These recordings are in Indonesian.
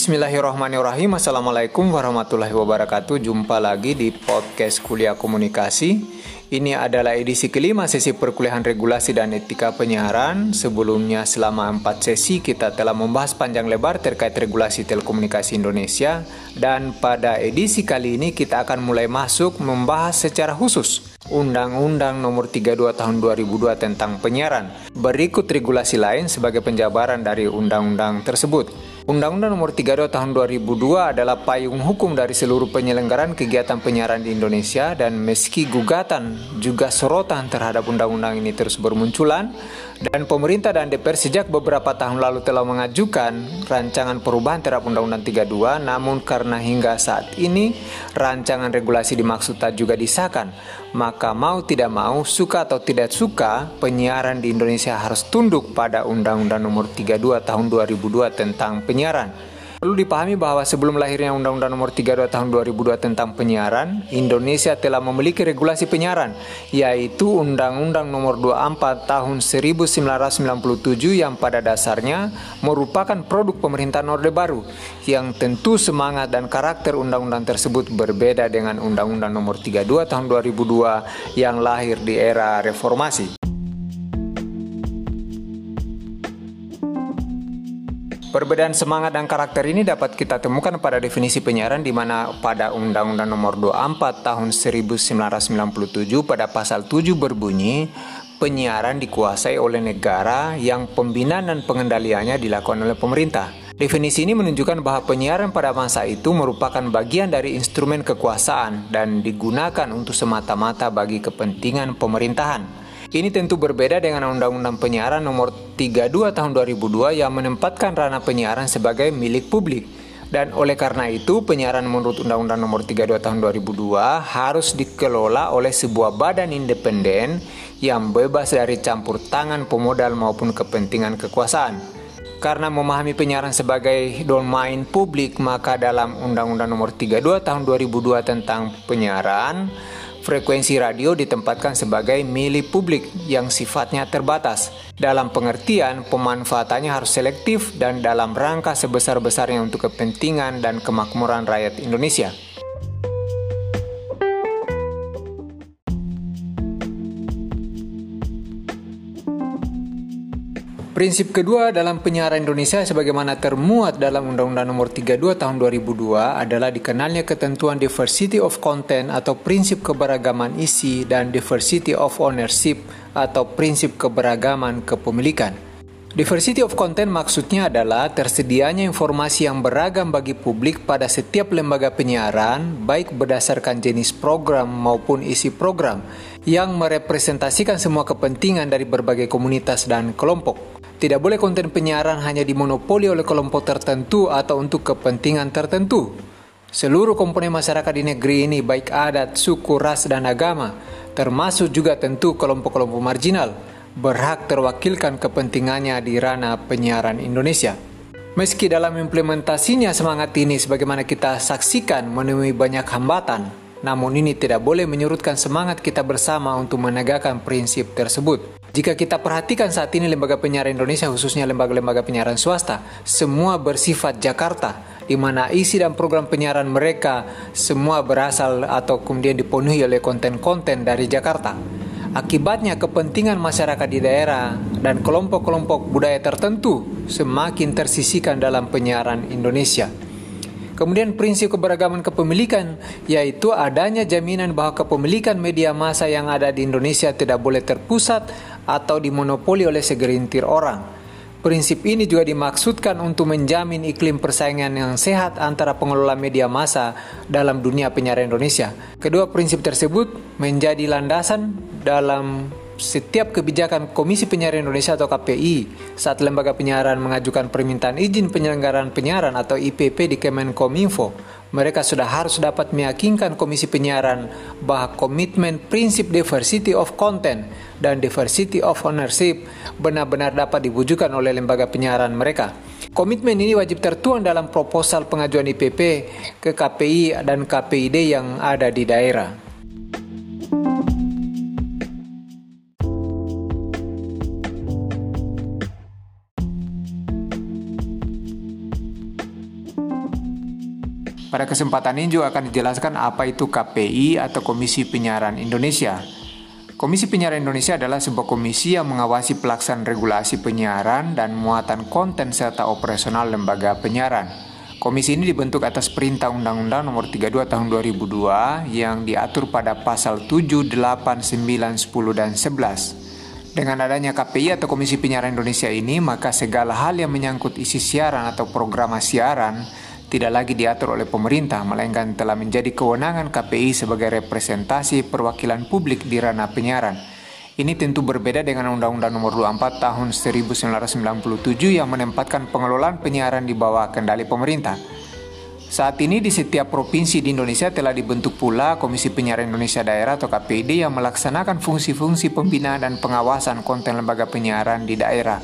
Bismillahirrahmanirrahim. Assalamualaikum warahmatullahi wabarakatuh. Jumpa lagi di podcast kuliah komunikasi. Ini adalah edisi kelima sesi perkuliahan regulasi dan etika penyiaran. Sebelumnya selama empat sesi kita telah membahas panjang lebar terkait regulasi telekomunikasi Indonesia. Dan pada edisi kali ini kita akan mulai masuk membahas secara khusus Undang-Undang Nomor 32 Tahun 2002 tentang penyiaran. Berikut regulasi lain sebagai penjabaran dari undang-undang tersebut Undang-Undang Nomor 32 Tahun 2002 adalah payung hukum dari seluruh penyelenggaraan kegiatan penyiaran di Indonesia dan meski gugatan juga sorotan terhadap undang-undang ini terus bermunculan dan pemerintah dan DPR sejak beberapa tahun lalu telah mengajukan rancangan perubahan terhadap Undang-Undang 32 namun karena hingga saat ini rancangan regulasi dimaksud tak juga disahkan maka mau tidak mau, suka atau tidak suka, penyiaran di Indonesia harus tunduk pada Undang-Undang Nomor 32 Tahun 2002 tentang penyiaran. Perlu dipahami bahwa sebelum lahirnya Undang-Undang Nomor 32 Tahun 2002 tentang penyiaran, Indonesia telah memiliki regulasi penyiaran, yaitu Undang-Undang Nomor 24 Tahun 1997 yang pada dasarnya merupakan produk pemerintahan Orde Baru, yang tentu semangat dan karakter undang-undang tersebut berbeda dengan Undang-Undang Nomor 32 Tahun 2002 yang lahir di era reformasi. Perbedaan semangat dan karakter ini dapat kita temukan pada definisi penyiaran di mana pada Undang-Undang Nomor 24 Tahun 1997 pada pasal 7 berbunyi penyiaran dikuasai oleh negara yang pembinaan dan pengendaliannya dilakukan oleh pemerintah. Definisi ini menunjukkan bahwa penyiaran pada masa itu merupakan bagian dari instrumen kekuasaan dan digunakan untuk semata-mata bagi kepentingan pemerintahan. Ini tentu berbeda dengan Undang-Undang Penyiaran Nomor 32 Tahun 2002 yang menempatkan ranah penyiaran sebagai milik publik. Dan oleh karena itu, penyiaran menurut Undang-Undang Nomor 32 Tahun 2002 harus dikelola oleh sebuah badan independen yang bebas dari campur tangan pemodal maupun kepentingan kekuasaan. Karena memahami penyiaran sebagai domain publik, maka dalam Undang-Undang Nomor 32 Tahun 2002 tentang penyiaran frekuensi radio ditempatkan sebagai milik publik yang sifatnya terbatas. Dalam pengertian, pemanfaatannya harus selektif dan dalam rangka sebesar-besarnya untuk kepentingan dan kemakmuran rakyat Indonesia. Prinsip kedua dalam penyiaran Indonesia sebagaimana termuat dalam Undang-Undang Nomor 32 Tahun 2002 adalah dikenalnya ketentuan diversity of content atau prinsip keberagaman isi dan diversity of ownership atau prinsip keberagaman kepemilikan. Diversity of content maksudnya adalah tersedianya informasi yang beragam bagi publik pada setiap lembaga penyiaran, baik berdasarkan jenis program maupun isi program, yang merepresentasikan semua kepentingan dari berbagai komunitas dan kelompok. Tidak boleh konten penyiaran hanya dimonopoli oleh kelompok tertentu atau untuk kepentingan tertentu. Seluruh komponen masyarakat di negeri ini baik adat, suku, ras, dan agama, termasuk juga tentu kelompok-kelompok marginal, berhak terwakilkan kepentingannya di ranah penyiaran Indonesia. Meski dalam implementasinya semangat ini sebagaimana kita saksikan menemui banyak hambatan, namun ini tidak boleh menyurutkan semangat kita bersama untuk menegakkan prinsip tersebut. Jika kita perhatikan saat ini lembaga penyiaran Indonesia khususnya lembaga-lembaga penyiaran swasta semua bersifat Jakarta di mana isi dan program penyiaran mereka semua berasal atau kemudian dipenuhi oleh konten-konten dari Jakarta. Akibatnya kepentingan masyarakat di daerah dan kelompok-kelompok budaya tertentu semakin tersisikan dalam penyiaran Indonesia. Kemudian prinsip keberagaman kepemilikan yaitu adanya jaminan bahwa kepemilikan media massa yang ada di Indonesia tidak boleh terpusat atau dimonopoli oleh segelintir orang. Prinsip ini juga dimaksudkan untuk menjamin iklim persaingan yang sehat antara pengelola media massa dalam dunia penyiaran Indonesia. Kedua prinsip tersebut menjadi landasan dalam setiap kebijakan Komisi Penyiaran Indonesia atau KPI saat lembaga penyiaran mengajukan permintaan izin penyelenggaraan penyiaran atau IPP di Kemenkominfo, mereka sudah harus dapat meyakinkan Komisi Penyiaran bahwa komitmen prinsip diversity of content dan diversity of ownership benar-benar dapat diwujudkan oleh lembaga penyiaran mereka. Komitmen ini wajib tertuang dalam proposal pengajuan IPP ke KPI dan KPID yang ada di daerah. Pada kesempatan ini juga akan dijelaskan apa itu KPI atau Komisi Penyiaran Indonesia. Komisi Penyiaran Indonesia adalah sebuah komisi yang mengawasi pelaksanaan regulasi penyiaran dan muatan konten serta operasional lembaga penyiaran. Komisi ini dibentuk atas perintah Undang-Undang Nomor 32 Tahun 2002 yang diatur pada pasal 7, 8, 9, 10 dan 11. Dengan adanya KPI atau Komisi Penyiaran Indonesia ini, maka segala hal yang menyangkut isi siaran atau program siaran tidak lagi diatur oleh pemerintah, melainkan telah menjadi kewenangan KPI sebagai representasi perwakilan publik di ranah penyiaran. Ini tentu berbeda dengan Undang-Undang Nomor 24 Tahun 1997 yang menempatkan pengelolaan penyiaran di bawah kendali pemerintah. Saat ini di setiap provinsi di Indonesia telah dibentuk pula Komisi Penyiaran Indonesia Daerah atau KPID yang melaksanakan fungsi-fungsi pembinaan dan pengawasan konten lembaga penyiaran di daerah.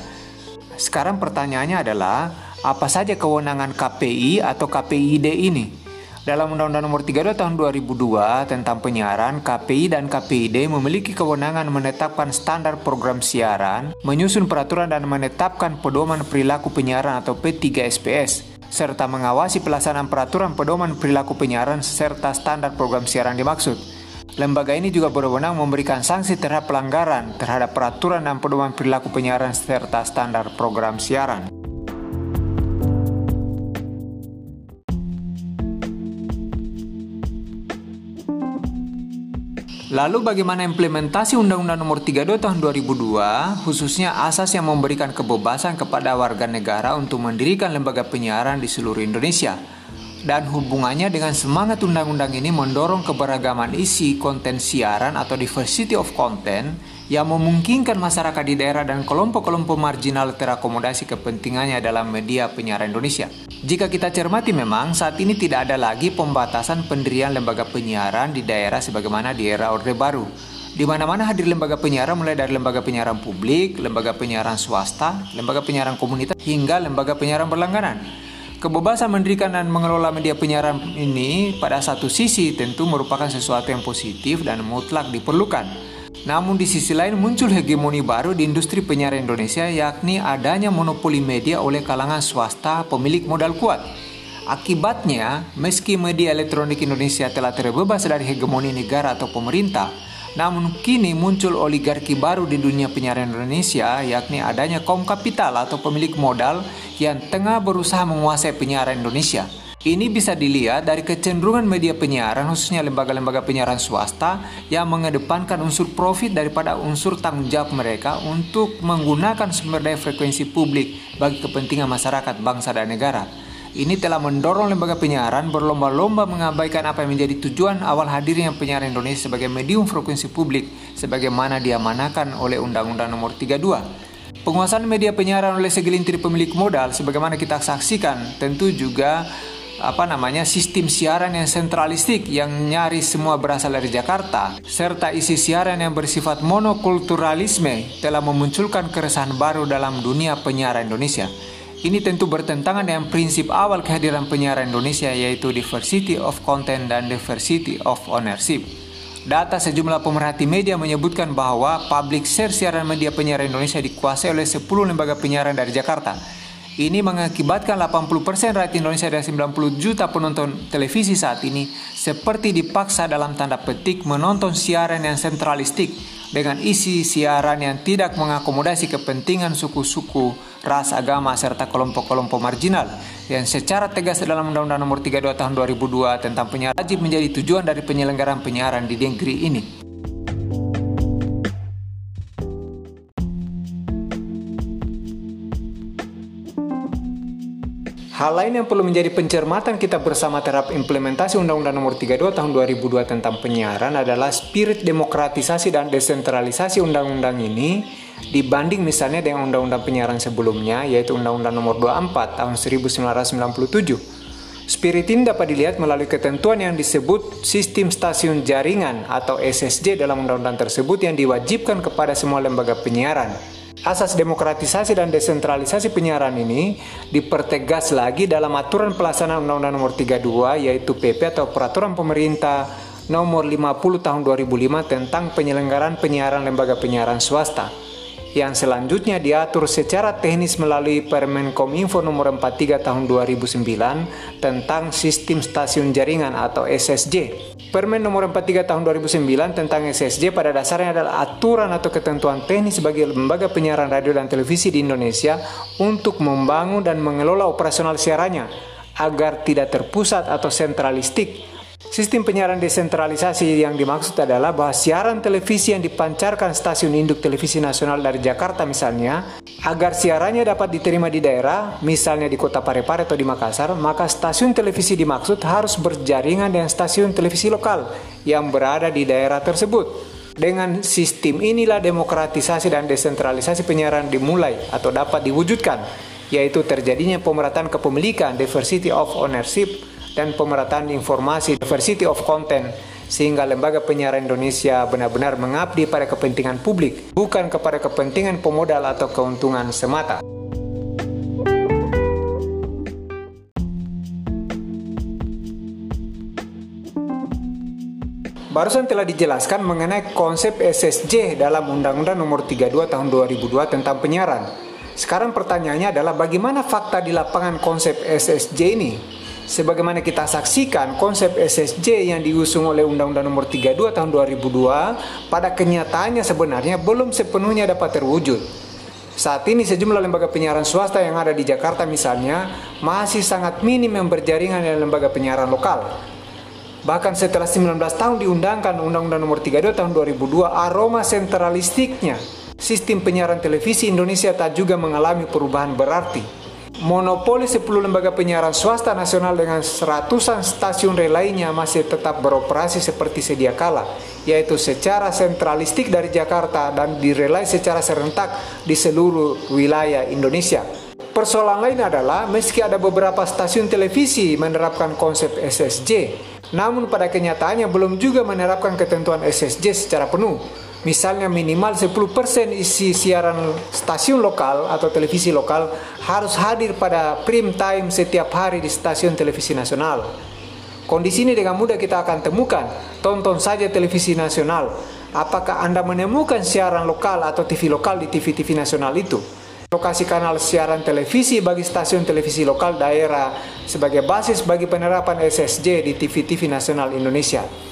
Sekarang pertanyaannya adalah, apa saja kewenangan KPI atau KPID ini. Dalam Undang-Undang Nomor 32 Tahun 2002 tentang penyiaran, KPI dan KPID memiliki kewenangan menetapkan standar program siaran, menyusun peraturan dan menetapkan pedoman perilaku penyiaran atau P3SPS, serta mengawasi pelaksanaan peraturan pedoman perilaku penyiaran serta standar program siaran dimaksud. Lembaga ini juga berwenang memberikan sanksi terhadap pelanggaran terhadap peraturan dan pedoman perilaku penyiaran serta standar program siaran. Lalu bagaimana implementasi Undang-Undang Nomor 32 Tahun 2002, khususnya asas yang memberikan kebebasan kepada warga negara untuk mendirikan lembaga penyiaran di seluruh Indonesia? Dan hubungannya dengan semangat undang-undang ini mendorong keberagaman isi konten siaran atau diversity of content yang memungkinkan masyarakat di daerah dan kelompok-kelompok marginal terakomodasi kepentingannya dalam media penyiaran Indonesia. Jika kita cermati memang saat ini tidak ada lagi pembatasan pendirian lembaga penyiaran di daerah sebagaimana di era Orde Baru. Di mana-mana hadir lembaga penyiaran mulai dari lembaga penyiaran publik, lembaga penyiaran swasta, lembaga penyiaran komunitas, hingga lembaga penyiaran berlangganan. Kebebasan mendirikan dan mengelola media penyiaran ini pada satu sisi tentu merupakan sesuatu yang positif dan mutlak diperlukan. Namun di sisi lain muncul hegemoni baru di industri penyiaran Indonesia yakni adanya monopoli media oleh kalangan swasta pemilik modal kuat. Akibatnya, meski media elektronik Indonesia telah terbebas dari hegemoni negara atau pemerintah, namun kini muncul oligarki baru di dunia penyiaran Indonesia yakni adanya kaum kapital atau pemilik modal yang tengah berusaha menguasai penyiaran Indonesia. Ini bisa dilihat dari kecenderungan media penyiaran, khususnya lembaga-lembaga penyiaran swasta, yang mengedepankan unsur profit daripada unsur tanggung jawab mereka untuk menggunakan sumber daya frekuensi publik bagi kepentingan masyarakat, bangsa, dan negara. Ini telah mendorong lembaga penyiaran berlomba-lomba mengabaikan apa yang menjadi tujuan awal hadirnya penyiaran Indonesia sebagai medium frekuensi publik sebagaimana diamanakan oleh Undang-Undang Nomor 32. Penguasaan media penyiaran oleh segelintir pemilik modal sebagaimana kita saksikan tentu juga apa namanya sistem siaran yang sentralistik yang nyaris semua berasal dari Jakarta serta isi siaran yang bersifat monokulturalisme telah memunculkan keresahan baru dalam dunia penyiaran Indonesia. Ini tentu bertentangan dengan prinsip awal kehadiran penyiaran Indonesia yaitu diversity of content dan diversity of ownership. Data sejumlah pemerhati media menyebutkan bahwa public share siaran media penyiaran Indonesia dikuasai oleh 10 lembaga penyiaran dari Jakarta ini mengakibatkan 80% rakyat Indonesia dan 90 juta penonton televisi saat ini seperti dipaksa dalam tanda petik menonton siaran yang sentralistik dengan isi siaran yang tidak mengakomodasi kepentingan suku-suku, ras, agama, serta kelompok-kelompok marginal yang secara tegas dalam Undang-Undang Nomor 32 Tahun 2002 tentang penyiaran wajib menjadi tujuan dari penyelenggaraan penyiaran di negeri ini. Hal lain yang perlu menjadi pencermatan kita bersama terhadap implementasi Undang-Undang Nomor 32 Tahun 2002 tentang penyiaran adalah spirit demokratisasi dan desentralisasi undang-undang ini dibanding misalnya dengan undang-undang penyiaran sebelumnya yaitu Undang-Undang Nomor 24 Tahun 1997. Spirit ini dapat dilihat melalui ketentuan yang disebut sistem stasiun jaringan atau SSJ dalam undang-undang tersebut yang diwajibkan kepada semua lembaga penyiaran. Asas demokratisasi dan desentralisasi penyiaran ini dipertegas lagi dalam aturan pelaksanaan Undang-Undang Nomor 32 yaitu PP atau Peraturan Pemerintah Nomor 50 Tahun 2005 tentang penyelenggaraan penyiaran lembaga penyiaran swasta. Yang selanjutnya diatur secara teknis melalui Permen Kominfo nomor 43 tahun 2009 tentang sistem stasiun jaringan atau SSJ. Permen nomor 43 tahun 2009 tentang SSJ pada dasarnya adalah aturan atau ketentuan teknis bagi lembaga penyiaran radio dan televisi di Indonesia untuk membangun dan mengelola operasional siarannya agar tidak terpusat atau sentralistik Sistem penyiaran desentralisasi yang dimaksud adalah bahwa siaran televisi yang dipancarkan stasiun induk televisi nasional dari Jakarta misalnya, agar siarannya dapat diterima di daerah, misalnya di kota Parepare atau di Makassar, maka stasiun televisi dimaksud harus berjaringan dengan stasiun televisi lokal yang berada di daerah tersebut. Dengan sistem inilah demokratisasi dan desentralisasi penyiaran dimulai atau dapat diwujudkan, yaitu terjadinya pemerataan kepemilikan, diversity of ownership, dan pemerataan informasi diversity of content sehingga lembaga penyiaran Indonesia benar-benar mengabdi pada kepentingan publik, bukan kepada kepentingan pemodal atau keuntungan semata. Barusan telah dijelaskan mengenai konsep SSJ dalam Undang-Undang Nomor 32 Tahun 2002 tentang penyiaran. Sekarang pertanyaannya adalah bagaimana fakta di lapangan konsep SSJ ini? Sebagaimana kita saksikan, konsep SSJ yang diusung oleh Undang-Undang Nomor 32 Tahun 2002 pada kenyataannya sebenarnya belum sepenuhnya dapat terwujud. Saat ini sejumlah lembaga penyiaran swasta yang ada di Jakarta misalnya masih sangat minim yang berjaringan dengan lembaga penyiaran lokal. Bahkan setelah 19 tahun diundangkan Undang-Undang Nomor 32 Tahun 2002, aroma sentralistiknya sistem penyiaran televisi Indonesia tak juga mengalami perubahan berarti monopoli 10 lembaga penyiaran swasta nasional dengan seratusan stasiun lainnya masih tetap beroperasi seperti sedia kala, yaitu secara sentralistik dari Jakarta dan direlai secara serentak di seluruh wilayah Indonesia. Persoalan lain adalah meski ada beberapa stasiun televisi menerapkan konsep SSJ, namun pada kenyataannya belum juga menerapkan ketentuan SSJ secara penuh misalnya minimal 10% isi siaran stasiun lokal atau televisi lokal harus hadir pada prime time setiap hari di stasiun televisi nasional. Kondisi ini dengan mudah kita akan temukan. Tonton saja televisi nasional. Apakah Anda menemukan siaran lokal atau TV lokal di TV-TV nasional itu? Lokasi kanal siaran televisi bagi stasiun televisi lokal daerah sebagai basis bagi penerapan SSJ di TV-TV nasional Indonesia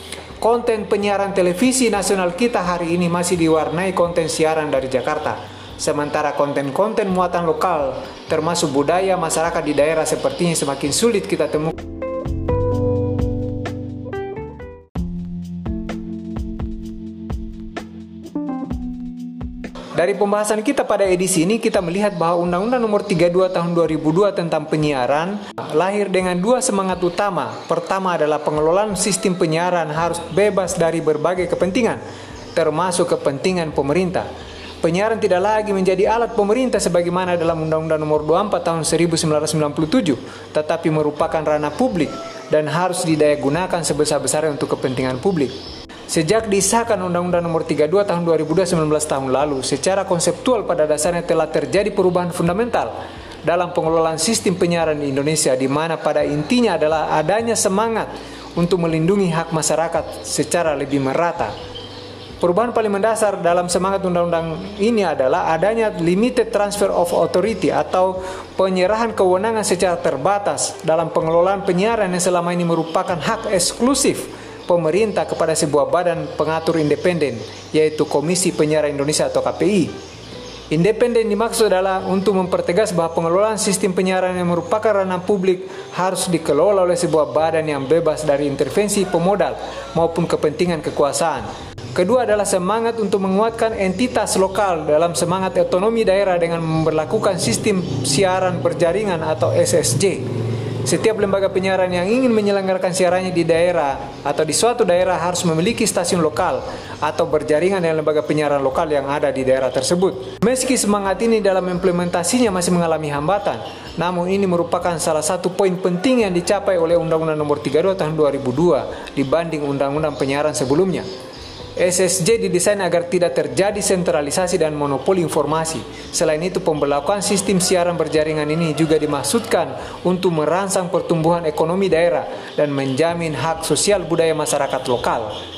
konten penyiaran televisi nasional kita hari ini masih diwarnai konten siaran dari Jakarta. Sementara konten-konten muatan lokal, termasuk budaya masyarakat di daerah sepertinya semakin sulit kita temukan. Dari pembahasan kita pada edisi ini kita melihat bahwa Undang-Undang Nomor 32 Tahun 2002 tentang penyiaran lahir dengan dua semangat utama. Pertama adalah pengelolaan sistem penyiaran harus bebas dari berbagai kepentingan, termasuk kepentingan pemerintah. Penyiaran tidak lagi menjadi alat pemerintah sebagaimana dalam Undang-Undang Nomor 24 Tahun 1997, tetapi merupakan ranah publik dan harus didayagunakan sebesar-besarnya untuk kepentingan publik. Sejak disahkan Undang-Undang Nomor 32 Tahun 2019 tahun lalu, secara konseptual pada dasarnya telah terjadi perubahan fundamental dalam pengelolaan sistem penyiaran di Indonesia di mana pada intinya adalah adanya semangat untuk melindungi hak masyarakat secara lebih merata. Perubahan paling mendasar dalam semangat undang-undang ini adalah adanya limited transfer of authority atau penyerahan kewenangan secara terbatas dalam pengelolaan penyiaran yang selama ini merupakan hak eksklusif pemerintah kepada sebuah badan pengatur independen, yaitu Komisi Penyiaran Indonesia atau KPI. Independen dimaksud adalah untuk mempertegas bahwa pengelolaan sistem penyiaran yang merupakan ranah publik harus dikelola oleh sebuah badan yang bebas dari intervensi pemodal maupun kepentingan kekuasaan. Kedua adalah semangat untuk menguatkan entitas lokal dalam semangat otonomi daerah dengan memperlakukan sistem siaran berjaringan atau SSJ setiap lembaga penyiaran yang ingin menyelenggarakan siarannya di daerah atau di suatu daerah harus memiliki stasiun lokal atau berjaringan dengan lembaga penyiaran lokal yang ada di daerah tersebut. Meski semangat ini dalam implementasinya masih mengalami hambatan, namun ini merupakan salah satu poin penting yang dicapai oleh Undang-Undang Nomor 32 Tahun 2002 dibanding Undang-Undang Penyiaran sebelumnya. SSJ didesain agar tidak terjadi sentralisasi dan monopoli informasi. Selain itu, pembelakuan sistem siaran berjaringan ini juga dimaksudkan untuk merangsang pertumbuhan ekonomi daerah dan menjamin hak sosial budaya masyarakat lokal.